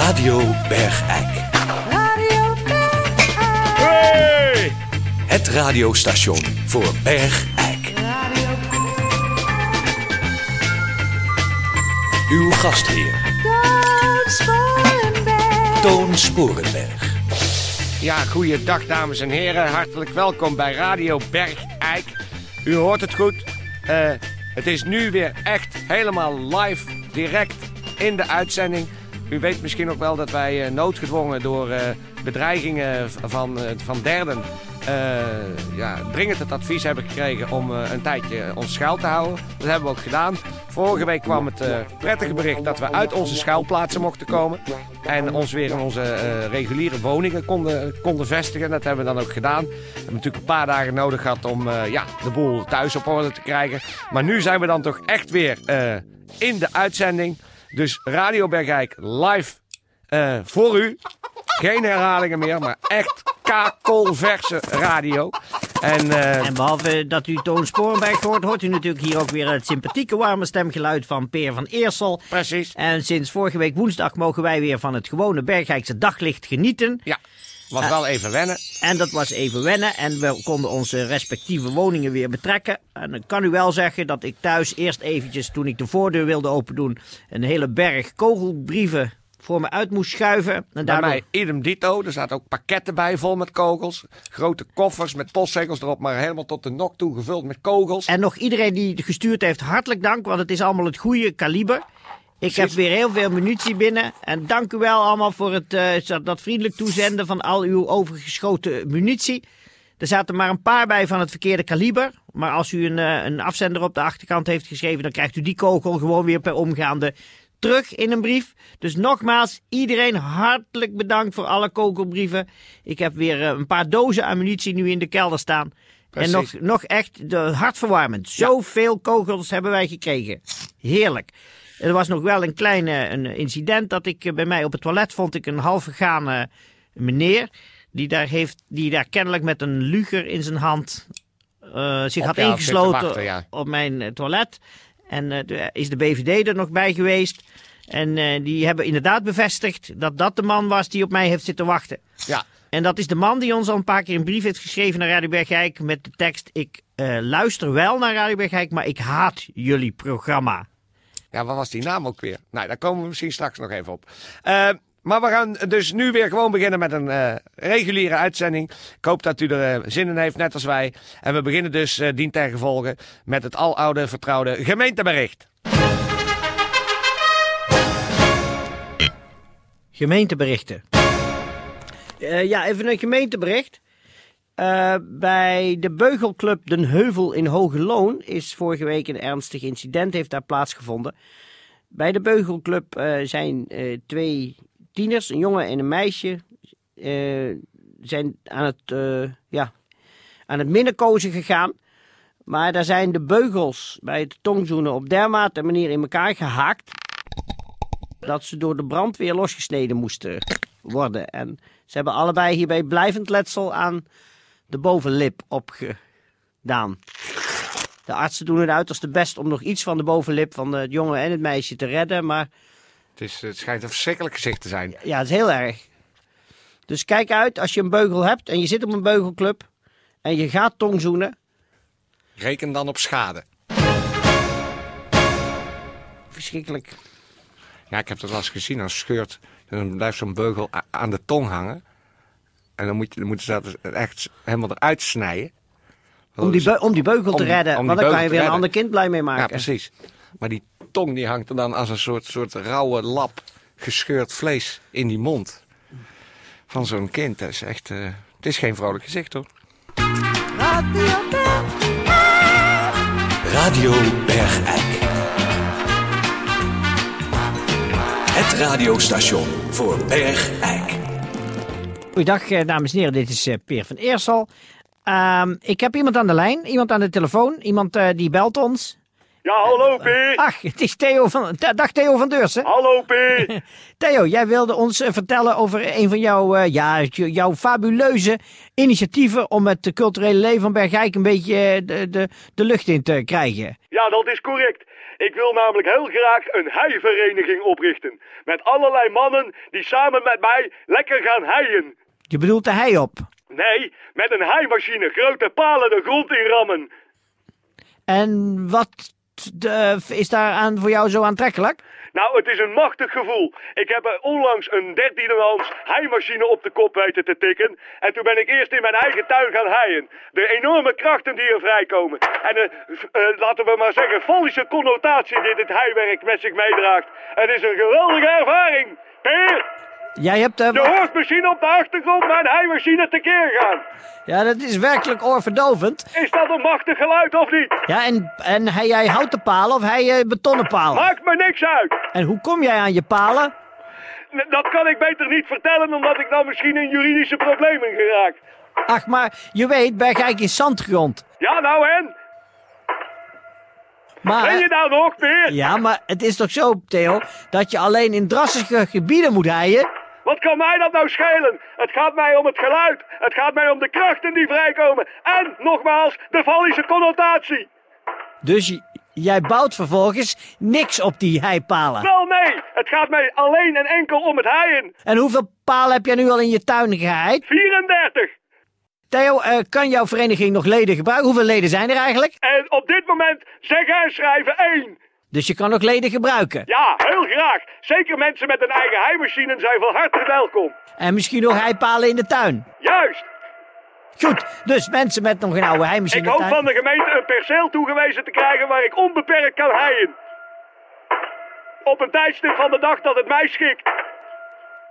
Radio Bergijk. Radio Hey! Het radiostation voor Bergijk. Radio Uw gastheer, Toon Sporenberg. Toon Sporenberg. Ja, goeiedag dames en heren. Hartelijk welkom bij Radio Bergijk. U hoort het goed. Eh, het is nu weer echt helemaal live, direct in de uitzending. U weet misschien ook wel dat wij eh, noodgedwongen door eh, bedreigingen van, eh, van derden... ja, dringend het advies hebben gekregen om een tijdje ons schuil te houden. Dat hebben we ook gedaan. Vorige week kwam het prettige bericht dat we uit onze schuilplaatsen mochten komen. En ons weer in onze reguliere woningen konden, konden vestigen. Dat hebben we dan ook gedaan. We hebben natuurlijk een paar dagen nodig gehad om ja, de boel thuis op orde te krijgen. Maar nu zijn we dan toch echt weer in de uitzending. Dus Radio Bergijk live eh, voor u. Geen herhalingen meer, maar echt kakelverse radio. En, eh, En behalve dat u Toon Sporenberg hoort, hoort u natuurlijk hier ook weer het sympathieke warme stemgeluid van Peer van Eersel. precies. En sinds vorige week woensdag mogen wij weer van het gewone Bergijkse daglicht genieten. Ja, was wel even wennen. En dat was even wennen en we konden onze respectieve woningen weer betrekken. En ik kan u wel zeggen dat ik thuis eerst eventjes, toen ik de voordeur wilde opendoen, een hele berg kogelbrieven voor me uit moest schuiven. En Bij daardoor... mij idem dito. Er zaten ook pakketten bij vol met kogels. Grote koffers met postzegels erop, maar helemaal tot de nok toe gevuld met kogels. En nog iedereen die het gestuurd heeft, hartelijk dank, want het is allemaal het goede kaliber. Ik heb weer heel veel munitie binnen. En dank u wel allemaal voor het, eh, dat vriendelijk toezenden van al uw overgeschoten munitie. Er zaten maar een paar bij van het verkeerde kaliber. Maar als u een, eh, een afzender op de achterkant heeft geschreven, dan krijgt u die kogel gewoon weer per omgaande terug in een brief. Dus nogmaals, iedereen hartelijk bedankt voor alle kogelbrieven. Ik heb weer eh, een paar dozen ammunitie nu in de kelder staan. En nog, nog echt de, hartverwarmend. Zoveel kogels hebben wij gekregen. Heerlijk. Er was nog wel een klein een incident dat ik eh, bij mij op het toilet vond ik een vergane meneer. Die daar, heeft, die daar kennelijk met een luger in zijn hand eh, zich Op had ingesloten wachten, ja. op mijn eh, toilet. En de- is de BVD er nog bij geweest. En die hebben inderdaad bevestigd dat dat de man was die op mij heeft zitten wachten. Ja, En dat is de man die ons al een paar keer een brief heeft geschreven naar Radio Bergijk met de tekst: Ik luister wel naar Radio Bergijk, maar ik haat jullie programma. Ja, wat was die naam ook weer? Nou, daar komen we misschien straks nog even op. Eh, maar we gaan dus nu weer gewoon beginnen met een eh, reguliere uitzending. Ik hoop dat u er eh, zin in heeft, net als wij. En we beginnen dus eh dien ten gevolge met het aloude vertrouwde gemeentebericht. Gemeenteberichten. Ja, even een gemeentebericht. Eh, bij de Beugelclub Den Heuvel in Hoge Loon is vorige week een ernstig incident heeft daar plaatsgevonden. Bij de Beugelclub eh, zijn eh, twee tieners, een jongen en een meisje, zijn aan het, ja, aan het minnenkozen gegaan. Maar daar zijn de beugels bij het tongzoenen op dermate manier in elkaar gehaakt dat ze door de brandweer losgesneden moesten worden. En ze hebben allebei hierbij blijvend letsel aan de bovenlip opgedaan. De artsen doen hun uiterste best om nog iets van de bovenlip van het jongen en het meisje te redden, maar Het, is, het schijnt een verschrikkelijk gezicht te zijn. ja, het is heel erg. Dus kijk uit als je een beugel hebt en je zit op een beugelclub en je gaat tongzoenen. Reken dan op schade. Verschrikkelijk. Ja, ik heb dat wel eens gezien. Dan scheurt, dan blijft zo'n beugel aan de tong hangen. En dan, moet je, dan moeten ze dat dus echt helemaal eruit snijden. Om die, om die beugel te Om- redden, om want dan kan je weer een ander kind blij mee Ja, maken. precies. Maar die tong die hangt er dan als een soort, soort rauwe lap gescheurd vlees in die mond. Van zo'n kind. Dat is echt... eh, het is geen vrolijk gezicht hoor. Radio Radio Bergijk. Het radiostation voor Bergijk. Goeiedag, eh, dames en heren. Dit is eh, Peer van Eersel. Ehm, ik heb iemand aan de lijn, iemand aan de telefoon, iemand eh, die belt ons. Ja, hallo P. Ach, het is Theo van... Dag Theo van Deursen. Hallo P. Theo, jij wilde ons vertellen over een van jouw, ja, jouw fabuleuze initiatieven om het culturele leven van Bergijk een beetje de, de, de lucht in te krijgen. Ja, dat is correct. Ik wil namelijk heel graag een heivereniging oprichten. Met allerlei mannen die samen met mij lekker gaan heien. Je bedoelt de hei op. Nee, met een heimachine grote palen de grond in rammen. En wat de, is daaraan voor jou zo aantrekkelijk? Nou, het is een machtig gevoel. Ik heb onlangs een dertiendehands heimachine op de kop weten te tikken. En toen ben ik eerst in mijn eigen tuin gaan heien. De enorme krachten die er vrijkomen. En de, eh, laten we maar zeggen, fallische connotatie die dit heiwerk met zich meedraagt. Het is een geweldige ervaring. Jij hebt... eh, je hoort misschien op de achtergrond mijn heimachine tekeer gaan. ja, dat is werkelijk oorverdovend. Is dat een machtig geluid of niet? Ja, en, en hij jij houten palen of hij eh, betonnen palen? Maakt me niks uit. En hoe kom jij aan je palen? N- Dat kan ik beter niet vertellen, omdat ik dan misschien in juridische problemen geraak. Ach, maar je weet, Bergijk is zandgrond. Ja, nou en? Maar... Ben je nou nog, Peer? Ja, maar het is toch zo, Theo, dat je alleen in drassige gebieden moet heien? Wat kan mij dat nou schelen? Het gaat mij om het geluid. Het gaat mij om de krachten die vrijkomen. En, nogmaals, de fallische connotatie. Dus jij bouwt vervolgens niks op die heipalen. Wel nee, het gaat mij alleen en enkel om het heien. En hoeveel palen heb jij nu al in je tuin geheid? 34. Theo, eh, kan jouw vereniging nog leden gebruiken? Hoeveel leden zijn er eigenlijk? En op dit moment zeggen en schrijven één. Dus je kan ook leden gebruiken. Ja, heel graag. Zeker mensen met een eigen heimachine zijn van harte welkom. En misschien nog heipalen in de tuin. Juist. Goed, dus mensen met nog een oude heimachine Ik in de hoop van de gemeente een perceel toegewezen te krijgen waar ik onbeperkt kan heien. Op een tijdstip van de dag dat het mij schikt.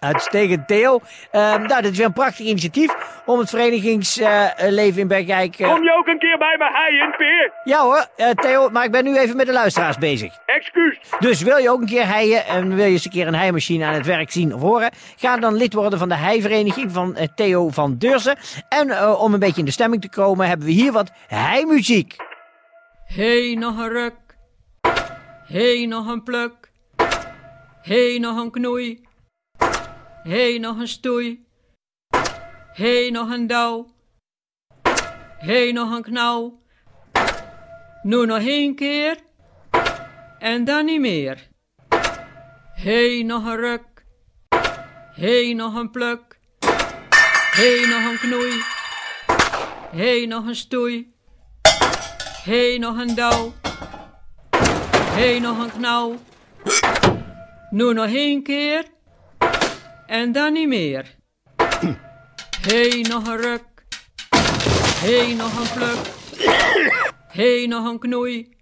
Uitstekend, Theo. Ehm, nou, dit is weer een prachtig initiatief om het verenigingsleven in Bergijk... eh, Kom je ook een keer bij me heien, Peer? Ja hoor, eh, Theo, maar ik ben nu even met de luisteraars bezig. Excuus. Dus wil je ook een keer heien en wil je eens een keer een heimachine aan het werk zien of horen? Ga dan lid worden van de heivereniging van eh, Theo van Deurzen. En eh, om een beetje in de stemming te komen hebben we hier wat heimuziek. Hey, nog een ruk. Hey, nog een pluk. Hey, nog een knoei. Hey, nog een stoei. Hey, nog een douw. Hey, nog een knauw. Nu nog één keer. En dan niet meer. Hey, nog een ruk. Hey, nog een pluk. Hey, nog een knoei. Hey, nog een stoei. Hey, nog een douw. Hey, nog een knauw. Nu nog één keer. En dan niet meer. Hey, nog een ruk. Hey, nog een pluk. Hey, nog een knoei.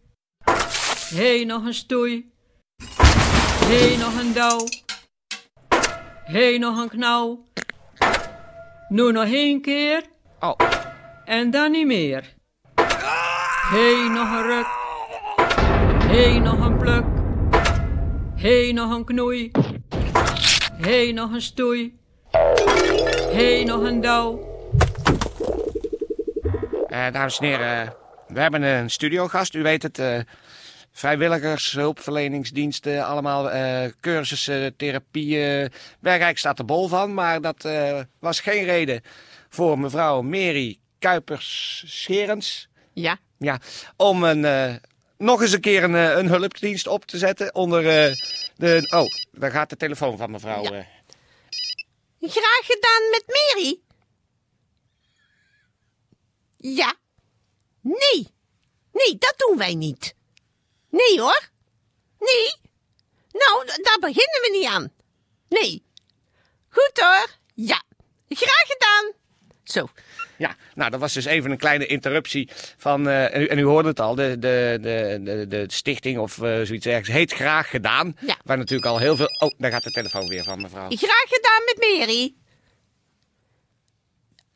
Hey, nog een stoei. Hey, nog een douw. Hey, nog een knauw. Nu nog één keer. Oh, En dan niet meer. Hey, nog een ruk. Hey, nog een pluk. Hey, nog een knoei. Hey, nog een stoei. Hey, nog een douw. eh, dames en heren, we hebben een studiogast. U weet het, eh, vrijwilligers, hulpverleningsdiensten, allemaal eh, cursussen, therapieën. Bergijk staat er bol van, maar dat eh, was geen reden voor mevrouw Mary Kuipers-Scherens. Ja. Ja, om een, eh, nog eens een keer een, een hulpdienst op te zetten onder eh, de... Oh, daar gaat de telefoon van mevrouw. Ja. eh. Graag gedaan met Mary. Ja. Nee. Nee, dat doen wij niet. Nee hoor. Nee. Nou, daar beginnen we niet aan. Nee. Goed hoor. Ja. Graag gedaan. Zo. Ja, nou, dat was dus even een kleine interruptie van, eh, en, u, en u hoorde het al, de, de, de, de, de stichting of eh, zoiets ergens heet Graag Gedaan. Ja. Waar natuurlijk al heel veel... Oh, daar gaat de telefoon weer van mevrouw. Graag gedaan met Mary.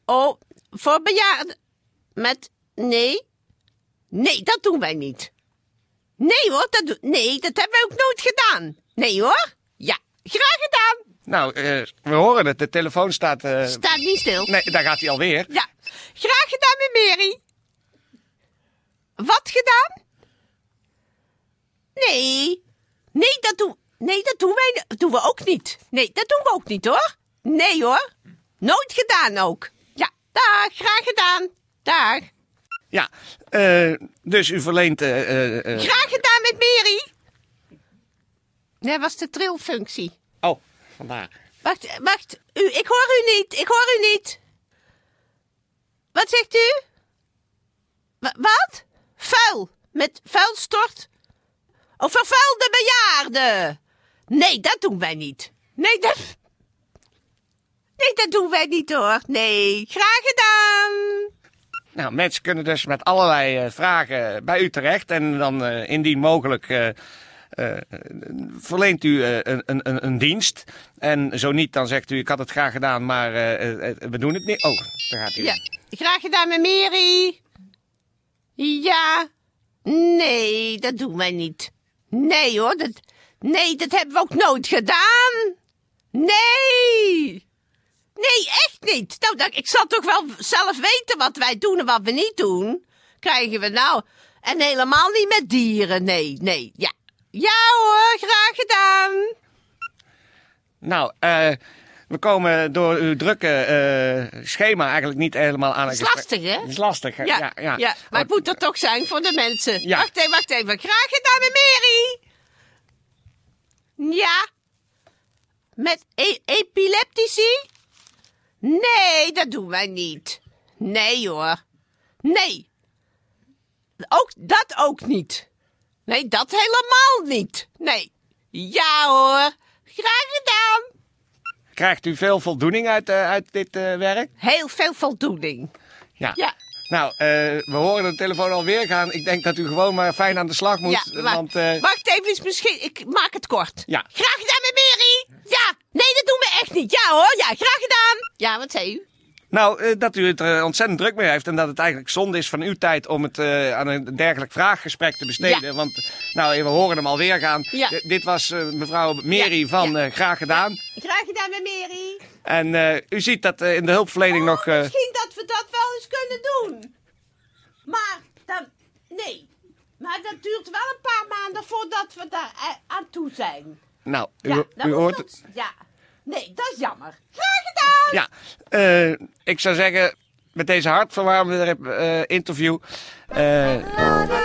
Oh, voor bejaarden. Met. Nee. Nee, dat doen wij niet. Nee hoor, dat, nee, dat hebben we ook nooit gedaan. Nee hoor. Ja, graag gedaan. Nou, eh, we horen het. De telefoon staat... eh, Staat niet stil. Nee, daar gaat hij alweer. Ja, graag gedaan met Mary. Wat gedaan? Nee. Nee, dat doen, nee, dat doen wij dat doen we ook niet. Nee, dat doen we ook niet hoor. Nee hoor. Nooit gedaan ook. Ja, dag, graag gedaan. Dag. Ja, eh, dus u verleent... Graag gedaan met Mary. Dat was de trilfunctie. Oh, Wacht, wacht. U, ik hoor u niet. Ik hoor u niet. Wat zegt u? Wa- wat? Vuil. Met vuilstort? Oh, vervuilde bejaarden. Nee, dat doen wij niet. Nee, dat... Nee, dat doen wij niet hoor. Nee, graag gedaan. Nou, mensen kunnen dus met allerlei eh, vragen bij u terecht. En dan eh, indien mogelijk eh, verleent u een, een, een dienst. En zo niet, dan zegt u ik had het graag gedaan, maar eh, eh, we doen het niet. Oh, daar gaat u. Ja, graag gedaan met Mary. Ja. Nee, dat doen wij niet. Nee hoor, dat, nee, dat hebben we ook nooit gedaan. Nee. Nee, echt niet. Nou, dat, ik zal toch wel zelf weten wat wij doen en wat we niet doen. Krijgen we nou. En helemaal niet met dieren, nee, nee. Ja, ja hoor, graag gedaan. Nou, eh, we komen door uw drukke eh, schema eigenlijk niet helemaal aan Dat een is gesprek- lastig, hè? Het is lastig, hè? Ja, ja, maar Oh, het moet er toch zijn voor de mensen. Ja. Wacht even, wacht even. Graag gedaan met Mary. Ja. Met e- epileptici? Nee, dat doen wij niet. Nee hoor. Nee. Ook, dat ook niet. Nee, dat helemaal niet. Nee. Ja hoor. Graag gedaan. Krijgt u veel voldoening uit, eh, uit dit eh, werk? Heel veel voldoening. Ja. Ja. Nou, eh, we horen de telefoon alweer gaan. Ik denk dat u gewoon maar fijn aan de slag moet. Ja, wacht, want, eh, wacht even, is misschien, ik maak het kort. Ja. Graag gedaan met Mary. Ja, nee, dat doen we echt niet. Ja hoor, ja, graag gedaan. Ja, wat zei u? Nou, eh, dat u het er ontzettend druk mee heeft. En dat het eigenlijk zonde is van uw tijd om het eh, aan een dergelijk vraaggesprek te besteden. Ja. Want, nou, we horen hem alweer gaan. Ja. Dit was eh, mevrouw Ja, van eh, Graag Gedaan. Graag gedaan met Mary. En eh, u ziet dat eh, in de hulpverlening nog... eh, Misschien dat we dat wel eens kunnen doen. Maar, dan, nee. Maar dat duurt wel een paar maanden voordat we daar eh, aan toe zijn. nou, u, u hoort het. Ja, nee, dat is jammer. Graag gedaan. Ja, eh, ik zou zeggen, met deze hartverwarmende eh, interview... eh,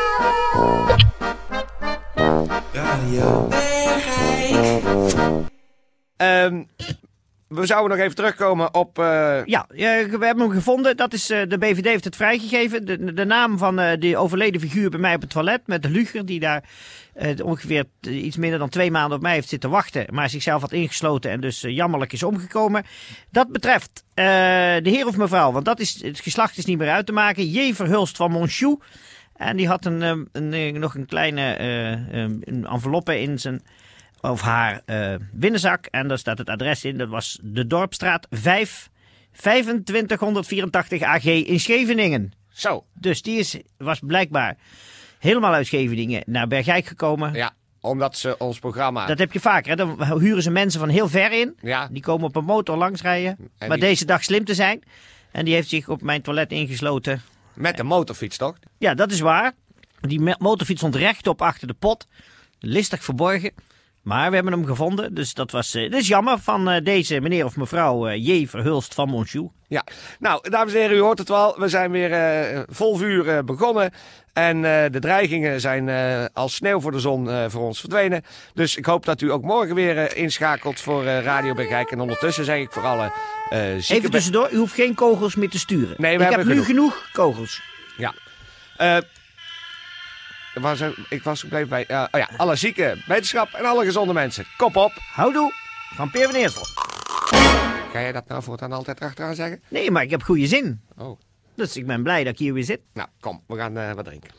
zouden nog even terugkomen op... eh, Ja, eh, we hebben hem gevonden. Dat is, eh, de BVD heeft het vrijgegeven. De, de naam van die overleden figuur bij mij op het toilet. Met de luger die daar ongeveer iets minder dan twee maanden op mij heeft zitten wachten. Maar zichzelf had ingesloten en dus jammerlijk is omgekomen. Dat betreft de heer of mevrouw, want dat is, het geslacht is niet meer uit te maken. J. Verhulst van Monchou. En die had een, een, nog een kleine een enveloppe in zijn of haar eh, binnenzak. En daar staat het adres in. Dat was de Dorpstraat 5, 2584 AG in Scheveningen. zo, Dus die is, was blijkbaar helemaal uit Scheveningen naar Bergijk gekomen. ja, omdat ze ons programma... Dat heb je vaker. Hè? Dan huren ze mensen van heel ver in. Ja. Die komen op een motor langsrijden. En maar die- deze dag slim te zijn. En die heeft zich op mijn toilet ingesloten. Met de motorfiets, toch? Ja, dat is waar. Die motorfiets stond rechtop achter de pot. Listig verborgen. Maar we hebben hem gevonden. Dus dat was. eh, dat is jammer van eh, deze meneer of mevrouw eh, J. Verhulst van Monchou. Ja. Nou, dames en heren, u hoort het wel. We zijn weer vol vuur begonnen. En de dreigingen zijn als sneeuw voor de zon voor ons verdwenen. Dus ik hoop dat u ook morgen weer inschakelt voor Radio Bergijk. En ondertussen zeg ik voor alle. Even tussendoor, u hoeft geen kogels meer te sturen. Nee, we Ik heb hebben nu genoeg kogels. Ja. Was ik was gebleven bij... eh, oh ja, alle zieke wetenschap en alle gezonde mensen. Kop op. Houdoe van Peer van Eersel. Ga jij dat nou voortaan altijd achteraan zeggen? Nee, maar ik heb goede zin. Oh. Dus ik ben blij dat ik hier weer zit. Nou, kom, we gaan eh, wat drinken.